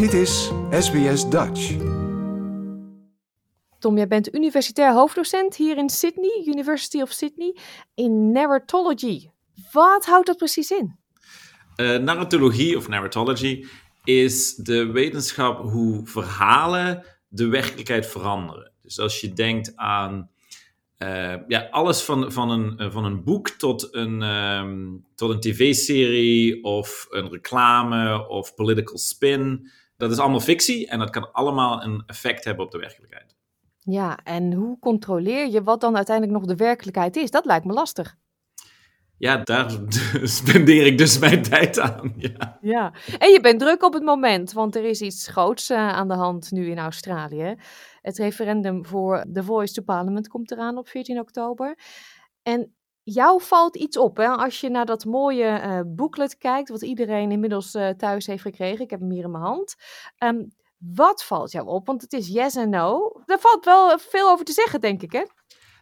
Dit is SBS Dutch. Tom, jij bent universitair hoofddocent hier in Sydney, University of Sydney, in narratology. Wat houdt dat precies in? Uh, narratologie of narratology is de wetenschap hoe verhalen de werkelijkheid veranderen. Dus als je denkt aan uh, ja, alles van, van, een, eh, van een boek tot een, um, tot een tv-serie of een reclame of political spin, dat is allemaal fictie en dat kan allemaal een effect hebben op de werkelijkheid. Ja, en hoe controleer je wat dan uiteindelijk nog de werkelijkheid is? Dat lijkt me lastig. Ja, daar spendeer ik dus mijn tijd aan. Ja. ja, en je bent druk op het moment, want er is iets groots uh, aan de hand nu in Australië. Het referendum voor The Voice to Parliament komt eraan op 14 oktober. En jou valt iets op hè? als je naar dat mooie uh, booklet kijkt, wat iedereen inmiddels uh, thuis heeft gekregen. Ik heb hem hier in mijn hand. Um, wat valt jou op? Want het is yes en no. Daar valt wel veel over te zeggen, denk ik, hè?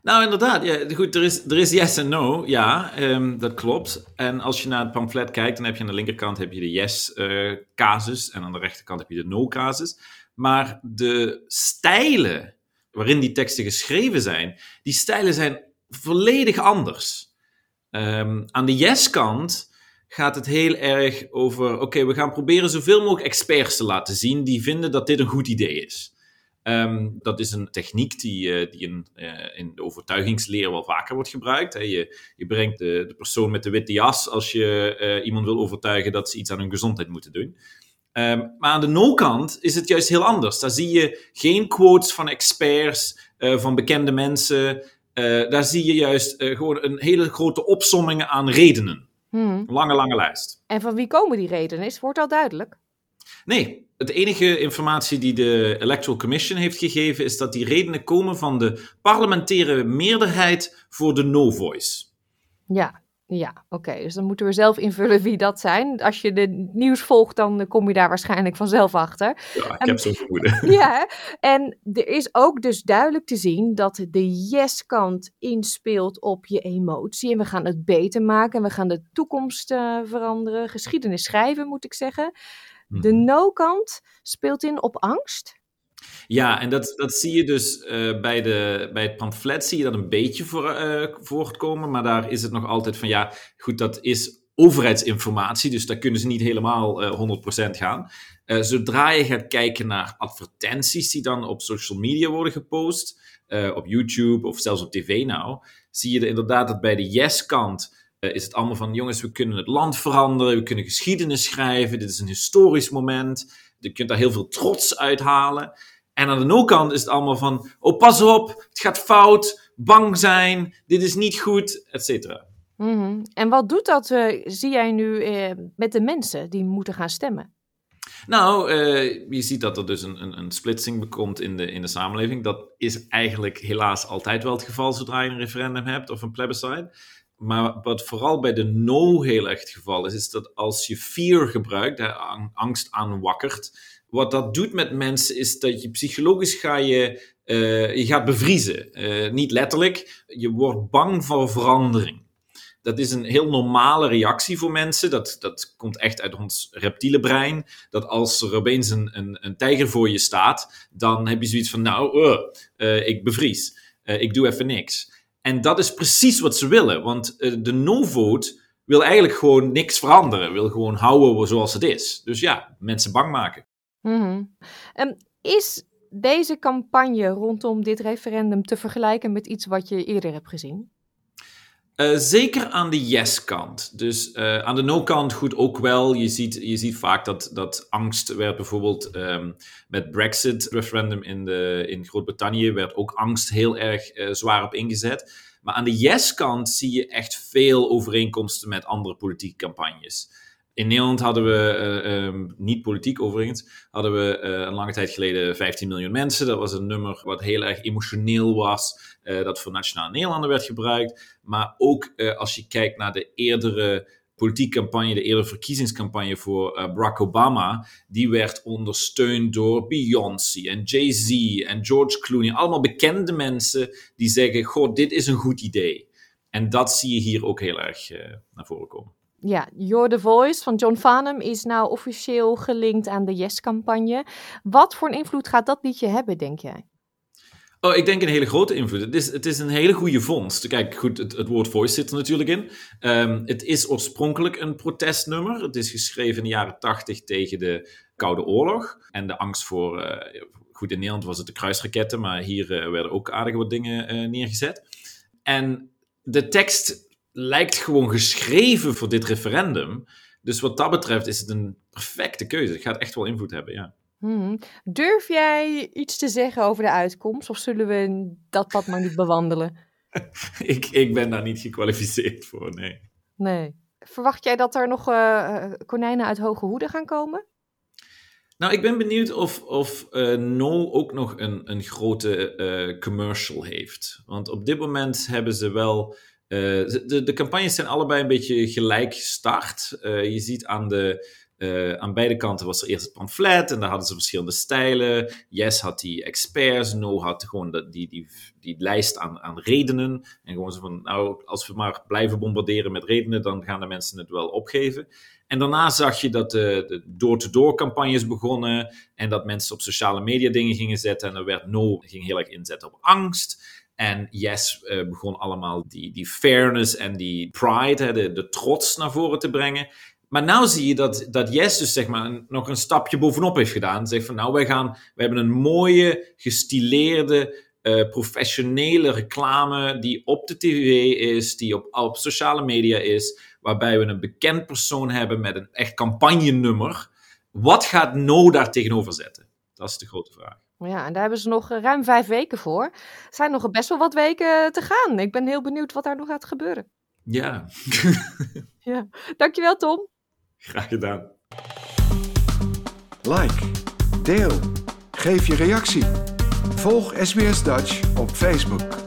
Nou, inderdaad. Ja, goed, er is, er is yes en no. Ja, um, dat klopt. En als je naar het pamflet kijkt, dan heb je aan de linkerkant heb je de yes-casus. En aan de rechterkant heb je de no-casus. Maar de stijlen waarin die teksten geschreven zijn, die stijlen zijn volledig anders. Um, aan de yes-kant gaat het heel erg over: oké, we gaan proberen zoveel mogelijk experts te laten zien die vinden dat dit een goed idee is. Um, dat is een techniek die, uh, die in, uh, in de overtuigingsleer wel vaker wordt gebruikt. Je, je brengt de, de, persoon met de witte jas als je uh, iemand wil overtuigen dat ze iets aan hun gezondheid moeten doen. Um, maar aan de no-kant is het juist heel anders. Daar zie je geen quotes van experts, van bekende mensen. Daar zie je juist gewoon een hele grote opsomming aan redenen. Hmm. Lange, lange lijst. En van wie komen die redenen? Is, wordt al duidelijk? Nee, het enige informatie die de Electoral Commission heeft gegeven is dat die redenen komen van de parlementaire meerderheid voor de no-voice. Ja, ja, oké. Dus dan moeten we zelf invullen wie dat zijn. Als je de nieuws volgt, dan kom je daar waarschijnlijk vanzelf achter. Ja, ik heb zo'n vermoeden. Ja, en er is ook dus duidelijk te zien dat de yes-kant inspeelt op je emotie. En we gaan het beter maken en we gaan de toekomst uh, veranderen. Geschiedenis schrijven, moet ik zeggen. De mhm. no-kant speelt in op angst. Ja, en dat, dat zie je dus uh, bij, de, bij het pamflet, zie je dat een beetje voor, uh, voortkomen, maar daar is het nog altijd van, ja, goed, dat is overheidsinformatie, dus daar kunnen ze niet helemaal uh, 100% gaan. zodra je gaat kijken naar advertenties die dan op social media worden gepost, op YouTube of zelfs op tv nou, zie je inderdaad dat bij de yes-kant is het allemaal van, jongens, we kunnen het land veranderen, we kunnen geschiedenis schrijven, dit is een historisch moment, je kunt daar heel veel trots uithalen. En aan de no-kant is het allemaal van, oh pas op, het gaat fout, bang zijn, dit is niet goed, et cetera. Mm -hmm. En wat doet dat, uh, zie jij nu, uh, met de mensen die moeten gaan stemmen? Nou, uh, je ziet dat er dus een, een, een, splitsing komt in de, in de samenleving. Dat is eigenlijk helaas altijd wel het geval zodra je een referendum hebt of een plebiscite. Maar wat vooral bij de no heel erg het geval is, is dat als je fear gebruikt, hè, angst aanwakkert, wat dat doet met mensen is dat je psychologisch ga je, uh, je gaat bevriezen. Uh, niet letterlijk, je wordt bang voor verandering. Dat is een heel normale reactie voor mensen. Dat, dat komt echt uit ons reptiele brein. Dat als er opeens een, een, tijger voor je staat, dan heb je zoiets van, nou, uh, ik bevries. ik doe even niks. En dat is precies wat ze willen, want uh, de no-vote wil eigenlijk gewoon niks veranderen, wil gewoon houden zoals het is. Dus ja, mensen bang maken. Mm is deze campagne rondom dit referendum te vergelijken met iets wat je eerder hebt gezien? Uh, zeker aan de yes-kant. Dus uh, aan de no-kant goed ook wel. Je ziet, je ziet vaak dat, dat angst werd bijvoorbeeld um, met Brexit-referendum in, de, in Groot-Brittannië, werd ook angst heel erg uh, zwaar op ingezet. Maar aan de yes-kant zie je echt veel overeenkomsten met andere politieke campagnes. In Nederland hadden we, uh, um, niet politiek overigens, hadden we uh, een lange tijd geleden 15 miljoen mensen. Dat was een nummer wat heel erg emotioneel was, uh, dat voor Nationale Nederlanden werd gebruikt. Maar ook als je kijkt naar de eerdere politieke campagne, de eerdere verkiezingscampagne voor Barack Obama, die werd ondersteund door Beyoncé en Jay-Z en George Clooney. Allemaal bekende mensen die zeggen, goh, dit is een goed idee. En dat zie je hier ook heel erg naar voren komen. Ja, You're the Voice van John Farnham is nou officieel gelinkt aan de Yes-campagne. Wat voor een invloed gaat dat liedje hebben, denk jij? Oh, ik denk een hele grote invloed. Het is, het is een hele goede vondst. Kijk, goed, het, het woord voice zit er natuurlijk in. Ehm, het is oorspronkelijk een protestnummer. Het is geschreven in de jaren tachtig tegen de Koude Oorlog. En de angst voor... Uh, goed, in Nederland was het de kruisraketten, maar hier uh, werden ook aardig wat dingen uh, neergezet. En de tekst lijkt gewoon geschreven voor dit referendum. Dus wat dat betreft is het een perfecte keuze. Het gaat echt wel invloed hebben, ja. Hmm. Durf jij iets te zeggen over de uitkomst? Of zullen we dat pad maar niet bewandelen? ik, ik ben daar niet gekwalificeerd voor, nee. Nee. Verwacht jij dat er nog uh, konijnen uit hoge hoeden gaan komen? Nou, ik ben benieuwd of, of uh, No ook nog een, een grote uh, commercial heeft. Want op dit moment hebben ze wel. Uh, de, de campagnes zijn allebei een beetje gelijk gestart. je ziet aan de uh, aan beide kanten was er eerst het pamflet en daar hadden ze verschillende stijlen. Yes had die experts, No had gewoon die, die, die lijst aan, aan redenen. En gewoon zo van, nou, als we maar blijven bombarderen met redenen, dan gaan de mensen het wel opgeven. En daarna zag je dat de door-to-door campagnes begonnen en dat mensen op sociale media dingen gingen zetten. En er werd No ging heel erg inzetten op angst. En Yes uh, begon allemaal die, die fairness en die pride, hè, de, trots naar voren te brengen. Maar nou zie je dat, dat Yes dus zeg maar nog een stapje bovenop heeft gedaan. Zegt van nou, wij, gaan, wij hebben een mooie, gestileerde, uh, professionele reclame die op de tv is, die op, op sociale media is, waarbij we een bekend persoon hebben met een echt campagnenummer. Wat gaat No daar tegenover zetten? Dat is de grote vraag. Ja, en daar hebben ze nog ruim vijf weken voor. Er zijn nog best wel wat weken te gaan. Ik ben heel benieuwd wat daar nog gaat gebeuren. Ja. ja. Dankjewel, Tom. Graag gedaan. Like, deel, geef je reactie. Volg SBS Dutch op Facebook.